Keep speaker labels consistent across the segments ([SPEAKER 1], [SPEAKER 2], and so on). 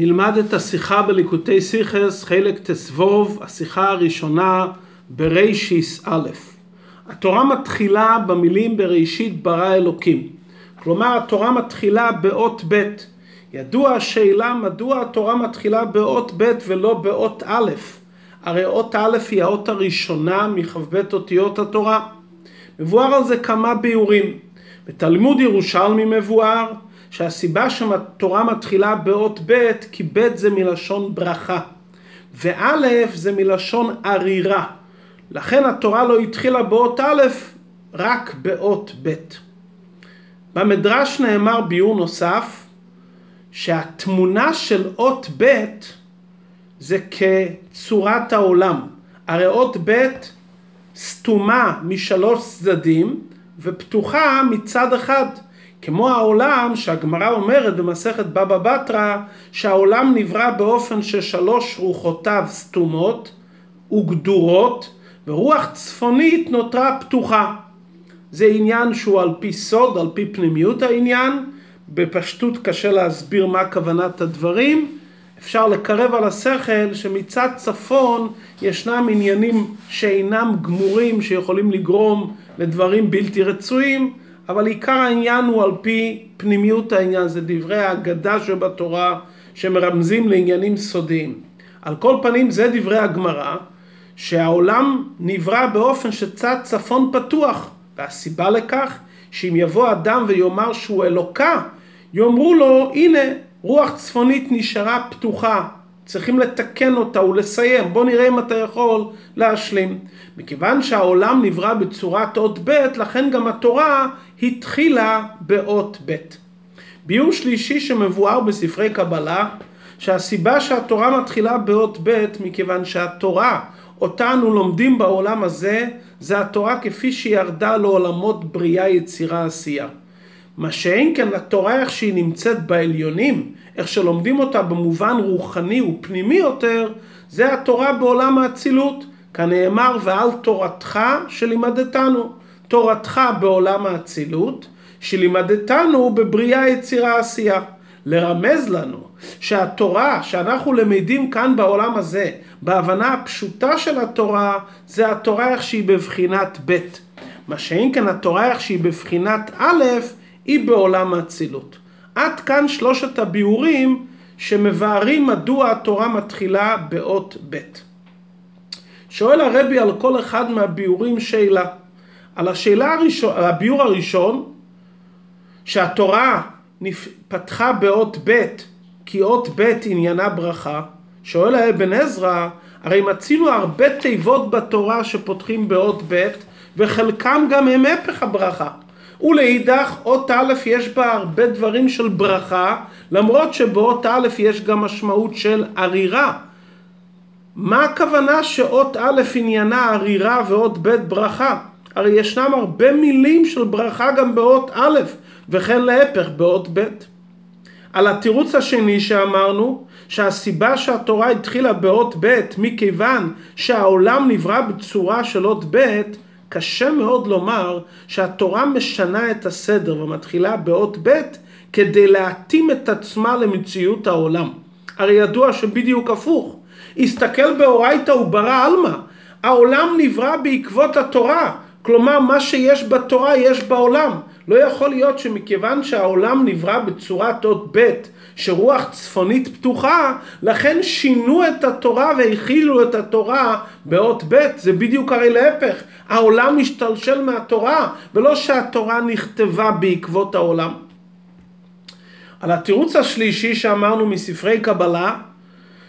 [SPEAKER 1] נלמד את השיחה בליקוטי סיכס, חלק תסבוב, השיחה הראשונה ברישיס א'. התורה מתחילה במילים בראשית ברא אלוקים. כלומר התורה מתחילה באות ב'. ידוע השאלה מדוע התורה מתחילה באות ב' ולא באות א'. הרי אות א' היא האות הראשונה מכ"ב אותיות התורה. מבואר על זה כמה ביאורים. בתלמוד ירושלמי מבואר שהסיבה שהתורה מתחילה באות ב' כי ב' זה מלשון ברכה וא' זה מלשון ערירה לכן התורה לא התחילה באות א' רק באות ב'. במדרש נאמר ביור נוסף שהתמונה של אות ב' זה כצורת העולם. הרי אות ב' סתומה משלוש צדדים ופתוחה מצד אחד. כמו העולם שהגמרא אומרת במסכת בבא בתרא שהעולם נברא באופן ששלוש רוחותיו סתומות וגדורות ורוח צפונית נותרה פתוחה. זה עניין שהוא על פי סוד, על פי פנימיות העניין, בפשטות קשה להסביר מה כוונת הדברים, אפשר לקרב על השכל שמצד צפון ישנם עניינים שאינם גמורים שיכולים לגרום לדברים בלתי רצויים אבל עיקר העניין הוא על פי פנימיות העניין, זה דברי האגדה שבתורה שמרמזים לעניינים סודיים. על כל פנים זה דברי הגמרא, שהעולם נברא באופן שצד צפון פתוח, והסיבה לכך שאם יבוא אדם ויאמר שהוא אלוקה, יאמרו לו הנה רוח צפונית נשארה פתוחה, צריכים לתקן אותה ולסיים, בוא נראה אם אתה יכול להשלים. מכיוון שהעולם נברא בצורת אות ב', לכן גם התורה התחילה באות ב'. ביור שלישי שמבואר בספרי קבלה, שהסיבה שהתורה מתחילה באות ב', מכיוון שהתורה אותה אנו לומדים בעולם הזה, זה התורה כפי שהיא ירדה לעולמות בריאה, יצירה, עשייה. מה שאין כן התורה איך שהיא נמצאת בעליונים, איך שלומדים אותה במובן רוחני ופנימי יותר, זה התורה בעולם האצילות. כנאמר ועל תורתך שלימדתנו. תורתך בעולם האצילות, שלימדתנו בבריאה יצירה עשייה. לרמז לנו שהתורה שאנחנו למדים כאן בעולם הזה, בהבנה הפשוטה של התורה, זה התורה איך שהיא בבחינת ב'. מה שאין כן התורה איך שהיא בבחינת א', היא בעולם האצילות. עד כאן שלושת הביאורים שמבארים מדוע התורה מתחילה באות ב'. שואל הרבי על כל אחד מהביאורים שאלה. על השאלה הראשון, הביאור הראשון, שהתורה פתחה באות ב' כי אות ב' עניינה ברכה, שואל האבן עזרא, הרי מצינו הרבה תיבות בתורה שפותחים באות ב' וחלקם גם הם הפך הברכה. ולאידך אות א' יש בה הרבה דברים של ברכה, למרות שבאות א' יש גם משמעות של ערירה. מה הכוונה שאות א' עניינה ערירה ואות ב' ברכה? הרי ישנם הרבה מילים של ברכה גם באות א', וכן להפך באות ב'. על התירוץ השני שאמרנו, שהסיבה שהתורה התחילה באות ב' מכיוון שהעולם נברא בצורה של אות ב', קשה מאוד לומר שהתורה משנה את הסדר ומתחילה באות ב' כדי להתאים את עצמה למציאות העולם. הרי ידוע שבדיוק הפוך. הסתכל באורייתא וברא עלמא. העולם נברא בעקבות התורה. כלומר, מה שיש בתורה יש בעולם. לא יכול להיות שמכיוון שהעולם נברא בצורת אות ב' שרוח צפונית פתוחה, לכן שינו את התורה והכילו את התורה באות ב', זה בדיוק הרי להפך, העולם משתלשל מהתורה, ולא שהתורה נכתבה בעקבות העולם. על התירוץ השלישי שאמרנו מספרי קבלה,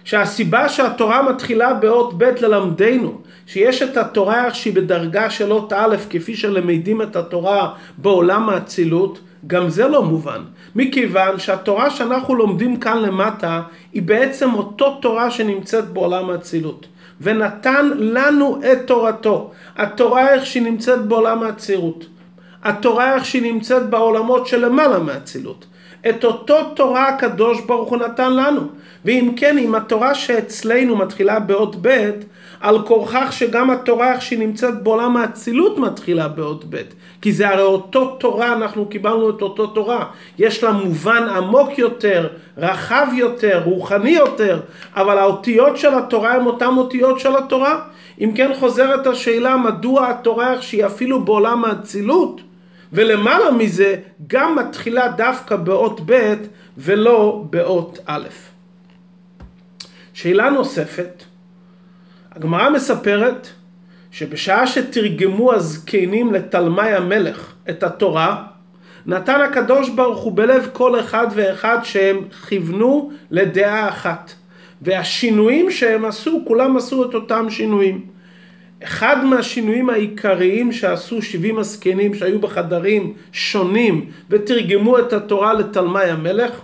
[SPEAKER 1] שהסיבה שהתורה מתחילה באות ב' ללמדנו, שיש את התורה שהיא בדרגה של אות א', כפי שלמדים את התורה בעולם האצילות, גם זה לא מובן, מכיוון שהתורה שאנחנו לומדים כאן למטה היא בעצם אותו תורה שנמצאת בעולם האצילות. ונתן לנו את תורתו. התורה איך שהיא נמצאת בעולם האצילות. התורה איך שהיא נמצאת בעולמות שלמעלה מהאצילות. את אותו תורה הקדוש ברוך הוא נתן לנו. ואם כן, אם התורה שאצלנו מתחילה באות ב', על כורכך שגם התורה איך שהיא נמצאת בעולם האצילות מתחילה באות ב', כי זה הרי אותו תורה, אנחנו קיבלנו את אותו תורה. יש לה מובן עמוק יותר, רחב יותר, רוחני יותר, אבל האותיות של התורה הן אותן אותיות של התורה. אם כן חוזרת השאלה מדוע התורה איך שהיא אפילו בעולם האצילות, ולמעלה מזה גם מתחילה דווקא באות ב' ולא באות א'. שאלה נוספת, הגמרא מספרת שבשעה שתרגמו הזקנים לתלמי המלך את התורה, נתן הקדוש ברוך הוא בלב כל אחד ואחד שהם כיוונו לדעה אחת. והשינויים שהם עשו, כולם עשו את אותם שינויים. אחד מהשינויים העיקריים שעשו 70 הזקנים שהיו בחדרים שונים ותרגמו את התורה לתלמי המלך,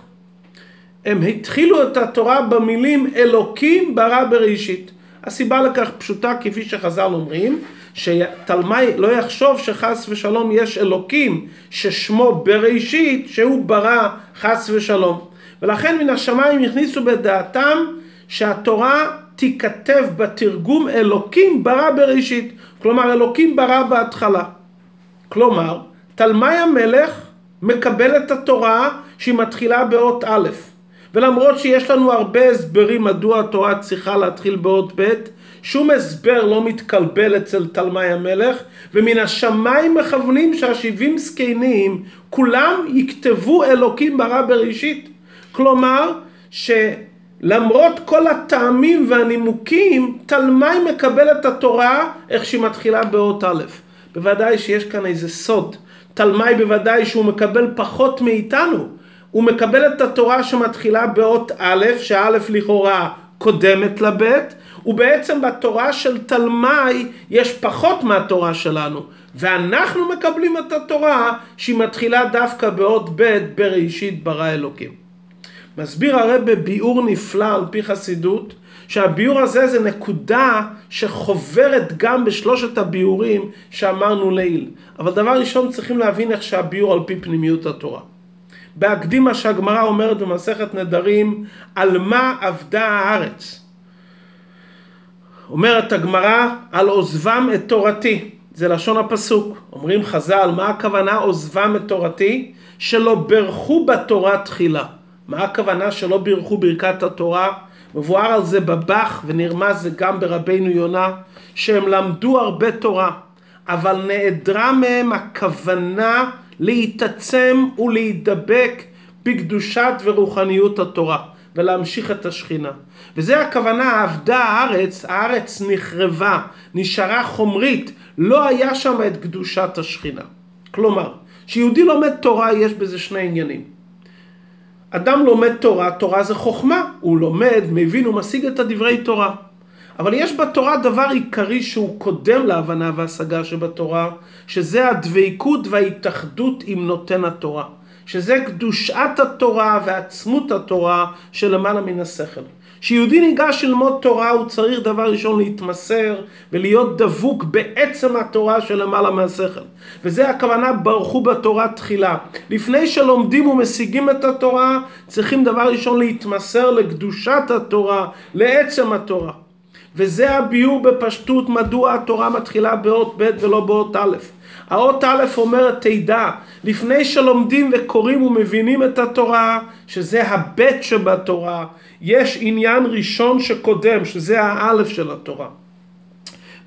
[SPEAKER 1] הם התחילו את התורה במילים אלוקים ברא בראשית. הסיבה לכך פשוטה כפי שחז"ל אומרים, שתלמי לא יחשוב שחס ושלום יש אלוקים ששמו בראשית שהוא ברא חס ושלום. ולכן מן השמיים הכניסו בדעתם שהתורה תיכתב בתרגום אלוקים ברא בראשית. כלומר אלוקים ברא בהתחלה. כלומר, תלמי המלך מקבל את התורה שהיא מתחילה באות א'. ולמרות שיש לנו הרבה הסברים מדוע התורה צריכה להתחיל באות ב', שום הסבר לא מתקלבל אצל תלמי המלך, ומן השמיים מכוונים שהשבעים זקנים כולם יכתבו אלוקים ברא בראשית. כלומר, שלמרות כל הטעמים והנימוקים, תלמי מקבל את התורה איך שהיא מתחילה באות א'. בוודאי שיש כאן איזה סוד. תלמי בוודאי שהוא מקבל פחות מאיתנו. הוא מקבל את התורה שמתחילה באות א', שא' לכאורה קודמת לבית, ובעצם בתורה של תלמי יש פחות מהתורה שלנו, ואנחנו מקבלים את התורה שהיא מתחילה דווקא באות ב' בראשית ברא אלוקים. מסביר הרב בביאור נפלא על פי חסידות, שהביאור הזה זה נקודה שחוברת גם בשלושת הביאורים שאמרנו לעיל. אבל דבר ראשון צריכים להבין איך שהביאור על פי פנימיות התורה. בהקדימה שהגמרא אומרת במסכת נדרים על מה אבדה הארץ. אומרת הגמרא על עוזבם את תורתי, זה לשון הפסוק. אומרים חז"ל, מה הכוונה עוזבם את תורתי? שלא ברכו בתורה תחילה. מה הכוונה שלא בירכו ברכת התורה? מבואר על זה בבח ונרמז זה גם ברבינו יונה, שהם למדו הרבה תורה, אבל נעדרה מהם הכוונה להתעצם ולהידבק בקדושת ורוחניות התורה ולהמשיך את השכינה. וזה הכוונה, עבדה הארץ, הארץ נחרבה, נשארה חומרית, לא היה שם את קדושת השכינה. כלומר, כשיהודי לומד תורה יש בזה שני עניינים. אדם לומד תורה, תורה זה חוכמה, הוא לומד, מבין ומשיג את הדברי תורה. אבל יש בתורה דבר עיקרי שהוא קודם להבנה והשגה שבתורה, שזה הדבקות וההתאחדות עם נותן התורה. שזה קדושת התורה ועצמות התורה שלמעלה מן השכל. כשיהודי ניגש ללמוד תורה הוא צריך דבר ראשון להתמסר ולהיות דבוק בעצם התורה שלמעלה מהשכל. וזה הכוונה ברכו בתורה תחילה. לפני שלומדים ומשיגים את התורה צריכים דבר ראשון להתמסר לקדושת התורה, לעצם התורה. וזה הביאור בפשטות מדוע התורה מתחילה באות ב' ולא באות א'. האות א' אומרת תדע, לפני שלומדים וקוראים ומבינים את התורה, שזה הבית שבתורה, יש עניין ראשון שקודם, שזה האלף של התורה.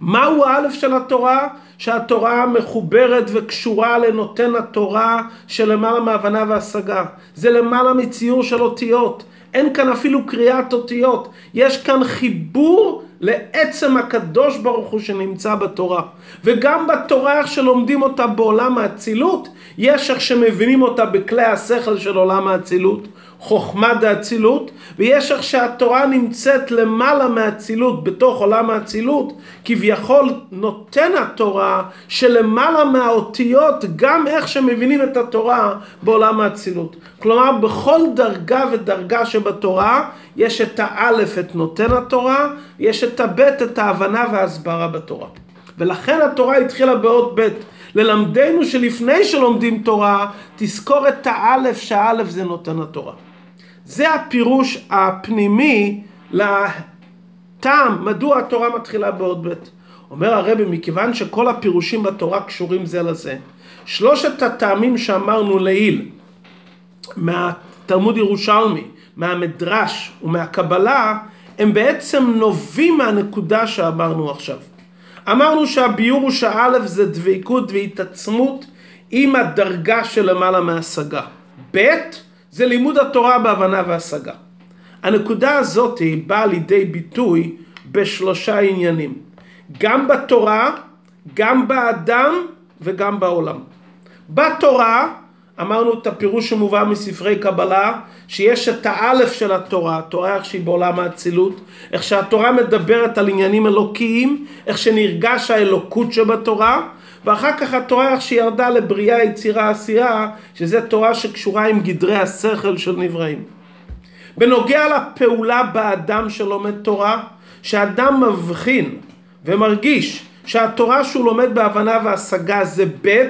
[SPEAKER 1] מהו האלף של התורה? שהתורה מחוברת וקשורה לנותן התורה שלמעלה מהבנה והשגה. זה למעלה מציור של אותיות. אין כאן אפילו קריאת אותיות. יש כאן חיבור לעצם הקדוש ברוך הוא שנמצא בתורה. וגם בתורה איך שלומדים אותה בעולם האצילות, יש איך שמבינים אותה בכלי השכל של עולם האצילות, חוכמה דאצילות, ויש איך שהתורה נמצאת למעלה מהאצילות, בתוך עולם האצילות, כביכול נותן התורה שלמעלה מהאותיות, גם איך שמבינים את התורה בעולם האצילות. כלומר, בכל דרגה ודרגה שבתורה, יש את האלף, את נותן התורה, יש את הבית, את ההבנה וההסברה בתורה. ולכן התורה התחילה באות ב'. ללמדנו שלפני שלומדים תורה, תזכור את האלף, שהאלף זה נותן התורה. זה הפירוש הפנימי לטעם, מדוע התורה מתחילה בעוד ב'. אומר הרבי, מכיוון שכל הפירושים בתורה קשורים זה לזה, שלושת הטעמים שאמרנו לעיל, מהתלמוד ירושלמי, מהמדרש ומהקבלה, הם בעצם נובעים מהנקודה שאמרנו עכשיו. אמרנו שהביור הוא שא' זה דבקות והתעצמות עם הדרגה שלמעלה מהשגה. ב' זה לימוד התורה בהבנה והשגה. הנקודה הזאת באה לידי ביטוי בשלושה עניינים. גם בתורה, גם באדם וגם בעולם. בתורה אמרנו את הפירוש שמובא מספרי קבלה, שיש את האלף של התורה, התורה איך שהיא בעולם האצילות, איך שהתורה מדברת על עניינים אלוקיים, איך שנרגש האלוקות שבתורה, ואחר כך התורה איך שהיא ירדה לבריאה, יצירה, עשייה, שזה תורה שקשורה עם גדרי השכל של נבראים. בנוגע לפעולה באדם שלומד תורה, שאדם מבחין ומרגיש שהתורה שהוא לומד בהבנה והשגה זה ב'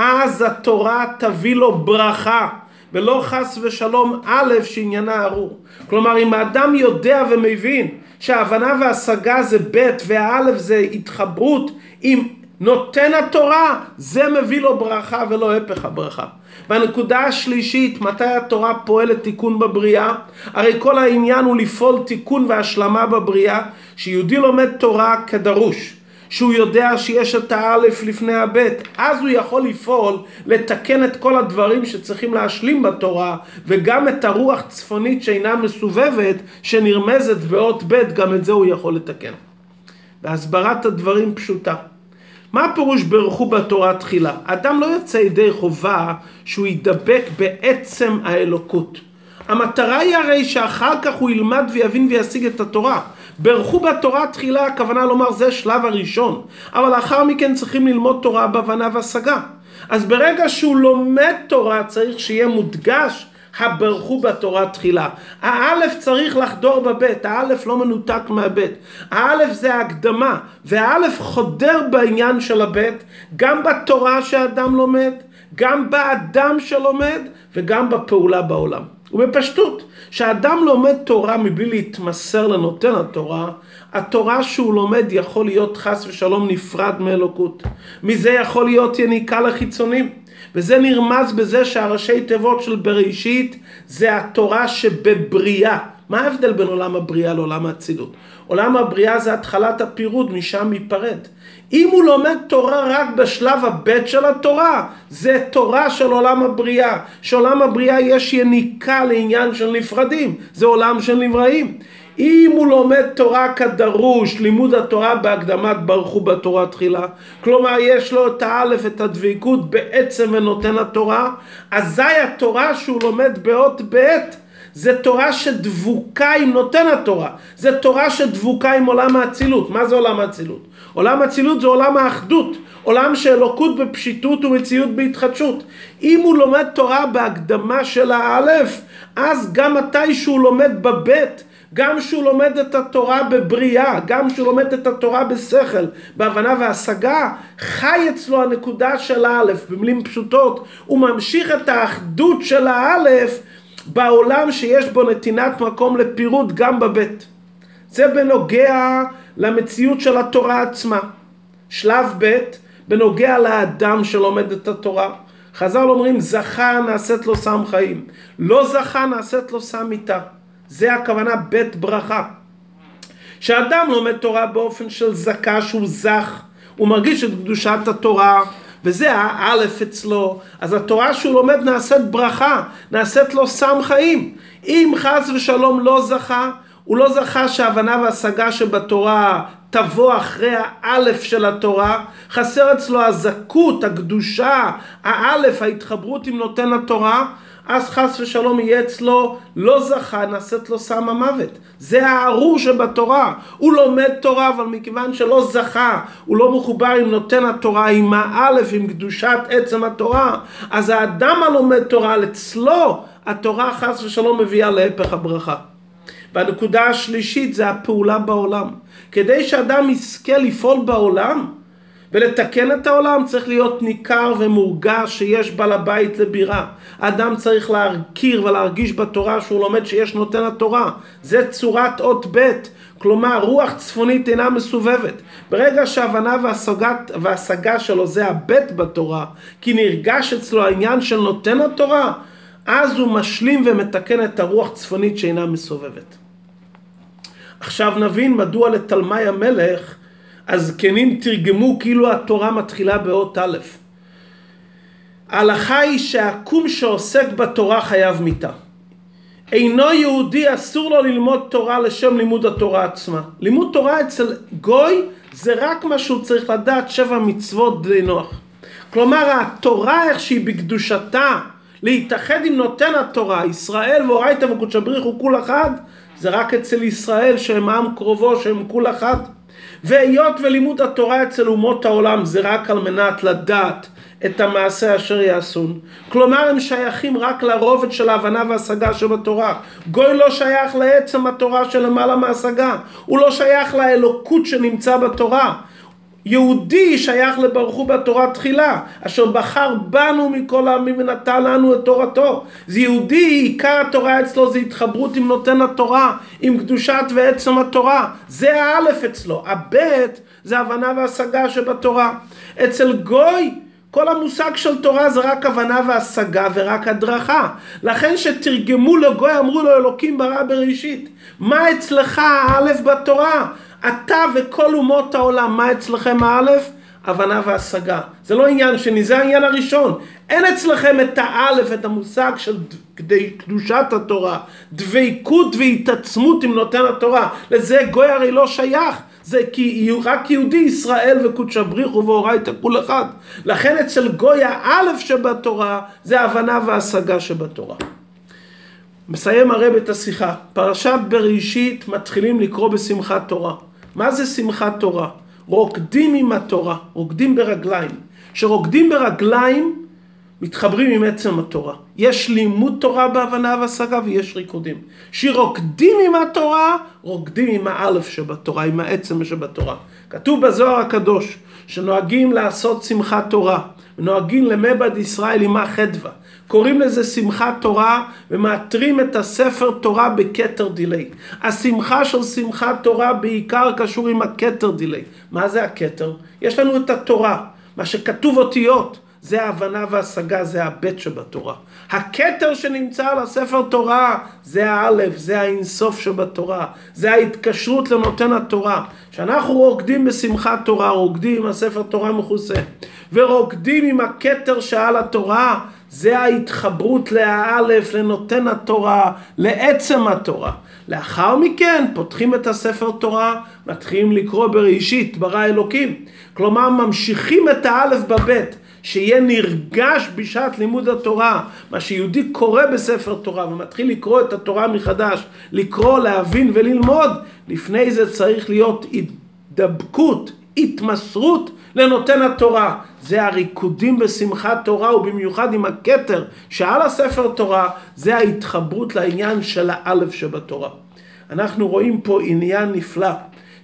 [SPEAKER 1] אז התורה תביא לו ברכה, ולא חס ושלום א' שעניינה ארור. כלומר, אם האדם יודע ומבין שההבנה וההשגה זה ב' והאלף זה התחברות עם נותן התורה, זה מביא לו ברכה ולא הפך הברכה. והנקודה השלישית, מתי התורה פועלת תיקון בבריאה? הרי כל העניין הוא לפעול תיקון והשלמה בבריאה, שיהודי לומד תורה כדרוש. שהוא יודע שיש את האלף לפני הבית, אז הוא יכול לפעול, לתקן את כל הדברים שצריכים להשלים בתורה, וגם את הרוח צפונית שאינה מסובבת, שנרמזת באות בית, גם את זה הוא יכול לתקן. והסברת הדברים פשוטה. מה הפירוש ברכו בתורה תחילה? אדם לא יוצא ידי חובה שהוא ידבק בעצם האלוקות. המטרה היא הרי שאחר כך הוא ילמד ויבין וישיג את התורה. ברכו בתורה תחילה, הכוונה לומר זה שלב הראשון, אבל לאחר מכן צריכים ללמוד תורה בהבנה והשגה. אז ברגע שהוא לומד תורה צריך שיהיה מודגש הברכו בתורה תחילה. האלף צריך לחדור בבית, האלף לא מנותק מהבית. האלף זה ההקדמה, והאלף חודר בעניין של הבית, גם בתורה שאדם לומד, גם באדם שלומד, וגם בפעולה בעולם. ובפשטות, כשאדם לומד תורה מבלי להתמסר לנותן התורה, התורה שהוא לומד יכול להיות חס ושלום נפרד מאלוקות. מזה יכול להיות יניקה לחיצונים. וזה נרמז בזה שהראשי תיבות של בראשית זה התורה שבבריאה. מה ההבדל בין עולם הבריאה לעולם האצילות? עולם הבריאה זה התחלת הפירוד, משם ייפרד. אם הוא לומד תורה רק בשלב הבית של התורה, זה תורה של עולם הבריאה. שעולם הבריאה יש יניקה לעניין של נפרדים, זה עולם של נבראים. אם הוא לומד תורה כדרוש, לימוד התורה בהקדמת ברכו בתורה תחילה, כלומר יש לו את האלף, את הדבקות בעצם ונותן התורה, אזי התורה שהוא לומד באות בעת זה תורה שדבוקה עם נותן התורה, זה תורה שדבוקה עם עולם האצילות. מה זה עולם האצילות? עולם האצילות זה עולם האחדות, עולם שאלוקות בפשיטות ומציאות בהתחדשות. אם הוא לומד תורה בהקדמה של האלף, אז גם מתי שהוא לומד בבית, גם שהוא לומד את התורה בבריאה, גם שהוא לומד את התורה בשכל, בהבנה והשגה, חי אצלו הנקודה של האלף, במילים פשוטות, הוא ממשיך את האחדות של האלף בעולם שיש בו נתינת מקום לפירוד גם בבית. זה בנוגע למציאות של התורה עצמה. שלב ב' בנוגע לאדם שלומד את התורה. חז"ל אומרים זכה נעשית לו סם חיים, לא זכה נעשית לו סם מיתה. זה הכוונה בית ברכה. כשאדם לומד תורה באופן של זכה שהוא זך, הוא מרגיש את קדושת התורה, וזה האלף אצלו, אז התורה שהוא לומד נעשית ברכה, נעשית לו סם חיים. אם חס ושלום לא זכה, הוא לא זכה שההבנה וההשגה שבתורה תבוא אחרי האלף של התורה, חסר אצלו הזכות, הקדושה, האלף, ההתחברות עם נותן התורה, אז חס ושלום יהיה אצלו לא זכה, נעשית לו סם המוות. זה הארור שבתורה. הוא לומד תורה, אבל מכיוון שלא זכה, הוא לא מחובר עם נותן התורה, עם האלף, עם קדושת עצם התורה, אז האדם הלומד תורה, אצלו התורה חס ושלום מביאה להפך הברכה. והנקודה השלישית זה הפעולה בעולם. כדי שאדם יזכה לפעול בעולם, ולתקן את העולם צריך להיות ניכר ומורגש שיש בעל הבית לבירה. האדם צריך להכיר ולהרגיש בתורה שהוא לומד שיש נותן התורה. זה צורת אות ב', כלומר רוח צפונית אינה מסובבת. ברגע שההבנה והשגת, וההשגה שלו זה הב' בתורה, כי נרגש אצלו העניין של נותן התורה, אז הוא משלים ומתקן את הרוח צפונית שאינה מסובבת. עכשיו נבין מדוע לתלמי המלך הזקנים תרגמו כאילו התורה מתחילה באות א'. ההלכה היא שהעקום שעוסק בתורה חייב מיתה. אינו יהודי אסור לו ללמוד תורה לשם לימוד התורה עצמה. לימוד תורה אצל גוי זה רק מה שהוא צריך לדעת שבע מצוות די נוח. כלומר התורה איך שהיא בקדושתה להתאחד עם נותן התורה, ישראל ואורייתא וקודש הבריחו כול אחד, זה רק אצל ישראל שהם עם קרובו שהם כול אחד. והיות ולימוד התורה אצל אומות העולם זה רק על מנת לדעת את המעשה אשר יעשון. כלומר הם שייכים רק לרובד של ההבנה וההשגה שבתורה. גוי לא שייך לעצם התורה שלמעלה מהשגה. הוא לא שייך לאלוקות שנמצא בתורה. יהודי שייך לברוך הוא בתורה תחילה, אשר בחר בנו מכל העמים ונתן לנו את תורתו. זה יהודי, עיקר התורה אצלו זה התחברות עם נותן התורה, עם קדושת ועצם התורה. זה האלף אצלו. הבית זה הבנה והשגה שבתורה. אצל גוי כל המושג של תורה זה רק הבנה והשגה ורק הדרכה. לכן שתרגמו לגוי אמרו לו אלוקים ברא בראשית. מה אצלך האלף בתורה? אתה וכל אומות העולם, מה אצלכם האלף? הבנה והשגה. זה לא עניין שני, זה העניין הראשון. אין אצלכם את האלף, את המושג של קדושת התורה, דבקות והתעצמות עם נותן התורה. לזה גוי הרי לא שייך. זה כי רק יהודי ישראל וקודש הבריחו ואורייתא כול אחד. לכן אצל גוי האלף שבתורה זה הבנה והשגה שבתורה. מסיים הרב את השיחה. פרשת בראשית מתחילים לקרוא בשמחת תורה. מה זה שמחת תורה? רוקדים עם התורה, רוקדים ברגליים. כשרוקדים ברגליים, מתחברים עם עצם התורה. יש לימוד תורה בהבנה והשגה ויש ריקודים. כשרוקדים עם התורה, רוקדים עם האלף שבתורה, עם העצם שבתורה. כתוב בזוהר הקדוש, שנוהגים לעשות שמחת תורה, ונוהגים למבד ישראל עמה חדווה. קוראים לזה שמחת תורה ומאתרים את הספר תורה בכתר דילי. השמחה של שמחת תורה בעיקר קשור עם הכתר דילי. מה זה הכתר? יש לנו את התורה, מה שכתוב אותיות. זה ההבנה וההשגה, זה הבית שבתורה. הכתר שנמצא על הספר תורה, זה האלף, זה האינסוף שבתורה, זה ההתקשרות לנותן התורה. כשאנחנו רוקדים בשמחת תורה, רוקדים עם הספר תורה מכוסה, ורוקדים עם הכתר שעל התורה, זה ההתחברות לאלף, לנותן התורה, לעצם התורה. לאחר מכן פותחים את הספר תורה, מתחילים לקרוא בראשית, ברא אלוקים. כלומר ממשיכים את האלף בבית. שיהיה נרגש בשעת לימוד התורה, מה שיהודי קורא בספר תורה ומתחיל לקרוא את התורה מחדש, לקרוא, להבין וללמוד, לפני זה צריך להיות הידבקות, התמסרות לנותן התורה. זה הריקודים בשמחת תורה ובמיוחד עם הכתר שעל הספר תורה, זה ההתחברות לעניין של האלף שבתורה. אנחנו רואים פה עניין נפלא,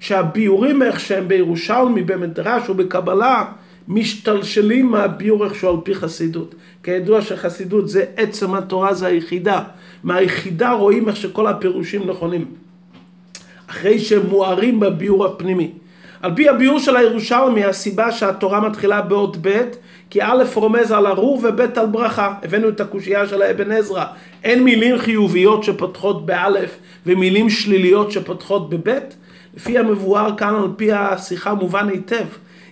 [SPEAKER 1] שהביאורים איך שהם בירושלמי, במדרש ובקבלה, משתלשלים מהביור איכשהו על פי חסידות. כידוע שחסידות זה עצם התורה, זה היחידה. מהיחידה רואים איך שכל הפירושים נכונים. אחרי שהם מוארים בביור הפנימי. על פי הביור של הירושלמי, הסיבה שהתורה מתחילה באות ב', כי א' רומז על ארור וב' על ברכה. הבאנו את הקושייה של האבן עזרא. אין מילים חיוביות שפותחות באלף ומילים שליליות שפותחות בבית? לפי המבואר כאן על פי השיחה מובן היטב.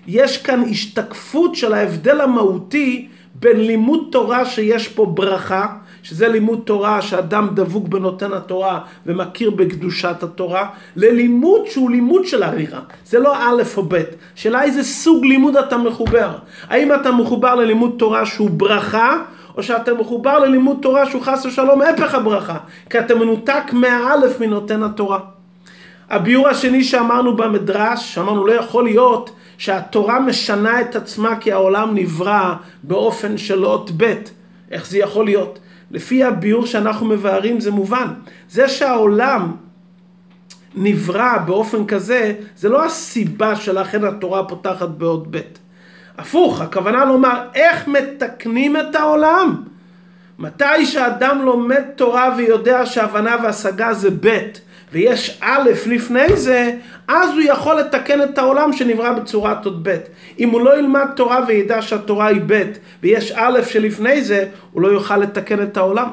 [SPEAKER 1] יש כאן השתקפות של ההבדל המהותי בין לימוד תורה שיש פה ברכה, שזה לימוד תורה שאדם דבוק בנותן התורה ומכיר בקדושת התורה, ללימוד שהוא לימוד של הרירה. זה לא א' או ב', שאלה איזה סוג לימוד אתה מחובר. האם אתה מחובר ללימוד תורה שהוא ברכה, או שאתה מחובר ללימוד תורה שהוא חס ושלום הפך הברכה, כי אתה מנותק מהאלף מנותן התורה. הביאור השני שאמרנו במדרש, שאמרנו לא יכול להיות שהתורה משנה את עצמה כי העולם נברא באופן של אות ב'. איך זה יכול להיות? לפי הביאור שאנחנו מבארים זה מובן. זה שהעולם נברא באופן כזה, זה לא הסיבה שלכן התורה פותחת בעוד ב'. הפוך, הכוונה לומר איך מתקנים את העולם. מתי שאדם לומד תורה ויודע שהבנה והשגה זה ב' ויש א' לפני זה, אז הוא יכול לתקן את העולם שנברא בצורת עוד ב'. אם הוא לא ילמד תורה וידע שהתורה היא ב' ויש א' שלפני זה, הוא לא יוכל לתקן את העולם.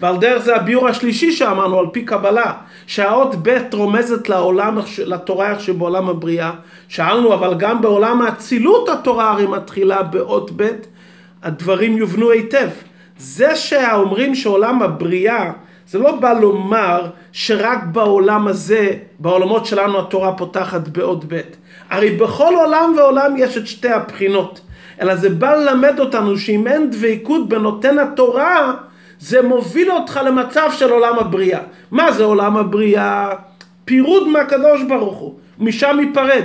[SPEAKER 1] ועל דרך זה הביור השלישי שאמרנו על פי קבלה, שהאות ב' רומזת לעולם, לתורה איך שבעולם הבריאה. שאלנו אבל גם בעולם האצילות התורה הרי מתחילה באות ב', הדברים יובנו היטב. זה שאומרים שעולם הבריאה זה לא בא לומר שרק בעולם הזה, בעולמות שלנו התורה פותחת בעוד ב'. הרי בכל עולם ועולם יש את שתי הבחינות. אלא זה בא ללמד אותנו שאם אין דבקות בנותן התורה, זה מוביל אותך למצב של עולם הבריאה. מה זה עולם הבריאה? פירוד מהקדוש ברוך הוא, משם ייפרד.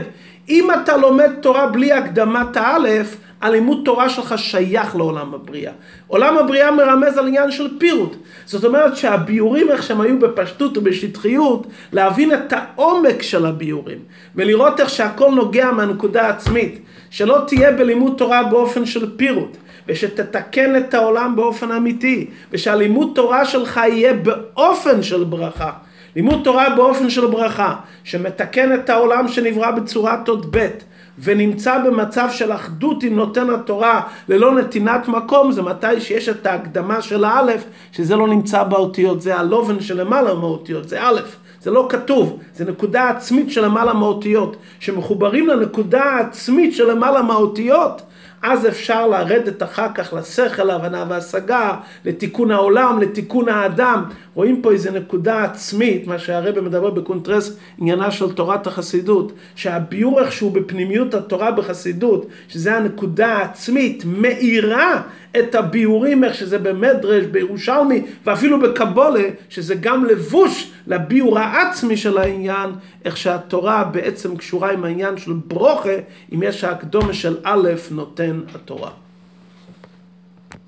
[SPEAKER 1] אם אתה לומד תורה בלי הקדמת האלף, הלימוד תורה שלך שייך לעולם הבריאה. עולם הבריאה מרמז על עניין של פירוט. זאת אומרת שהביורים איך שהם היו בפשטות ובשטחיות, להבין את העומק של הביורים, ולראות איך שהכל נוגע מהנקודה העצמית, שלא תהיה בלימוד תורה באופן של פירוט. ושתתקן את העולם באופן אמיתי, ושהלימוד תורה שלך יהיה באופן של ברכה. לימוד תורה באופן של ברכה, שמתקן את העולם שנברא בצורת עוד ב', ונמצא במצב של אחדות עם נותן התורה ללא נתינת מקום, זה מתי שיש את ההקדמה של האלף, שזה לא נמצא באותיות, זה הלובן שלמעלה מהאותיות, זה א', זה לא כתוב, זה נקודה עצמית של למעלה מהאותיות, שמחוברים לנקודה העצמית של למעלה מהאותיות, אז אפשר לרדת אחר כך לשכל, להבנה והשגה, לתיקון העולם, לתיקון האדם. רואים פה איזה נקודה עצמית, מה שהרבא מדבר בקונטרס, עניינה של תורת החסידות, שהביור איכשהו בפנימיות התורה בחסידות, שזה הנקודה העצמית, מאירה את הביורים, איך שזה במדרש, בירושלמי, ואפילו בקבולה, שזה גם לבוש לביור העצמי של העניין, איך שהתורה בעצם קשורה עם העניין של ברוכה, אם יש ההקדומה של א' נותן התורה.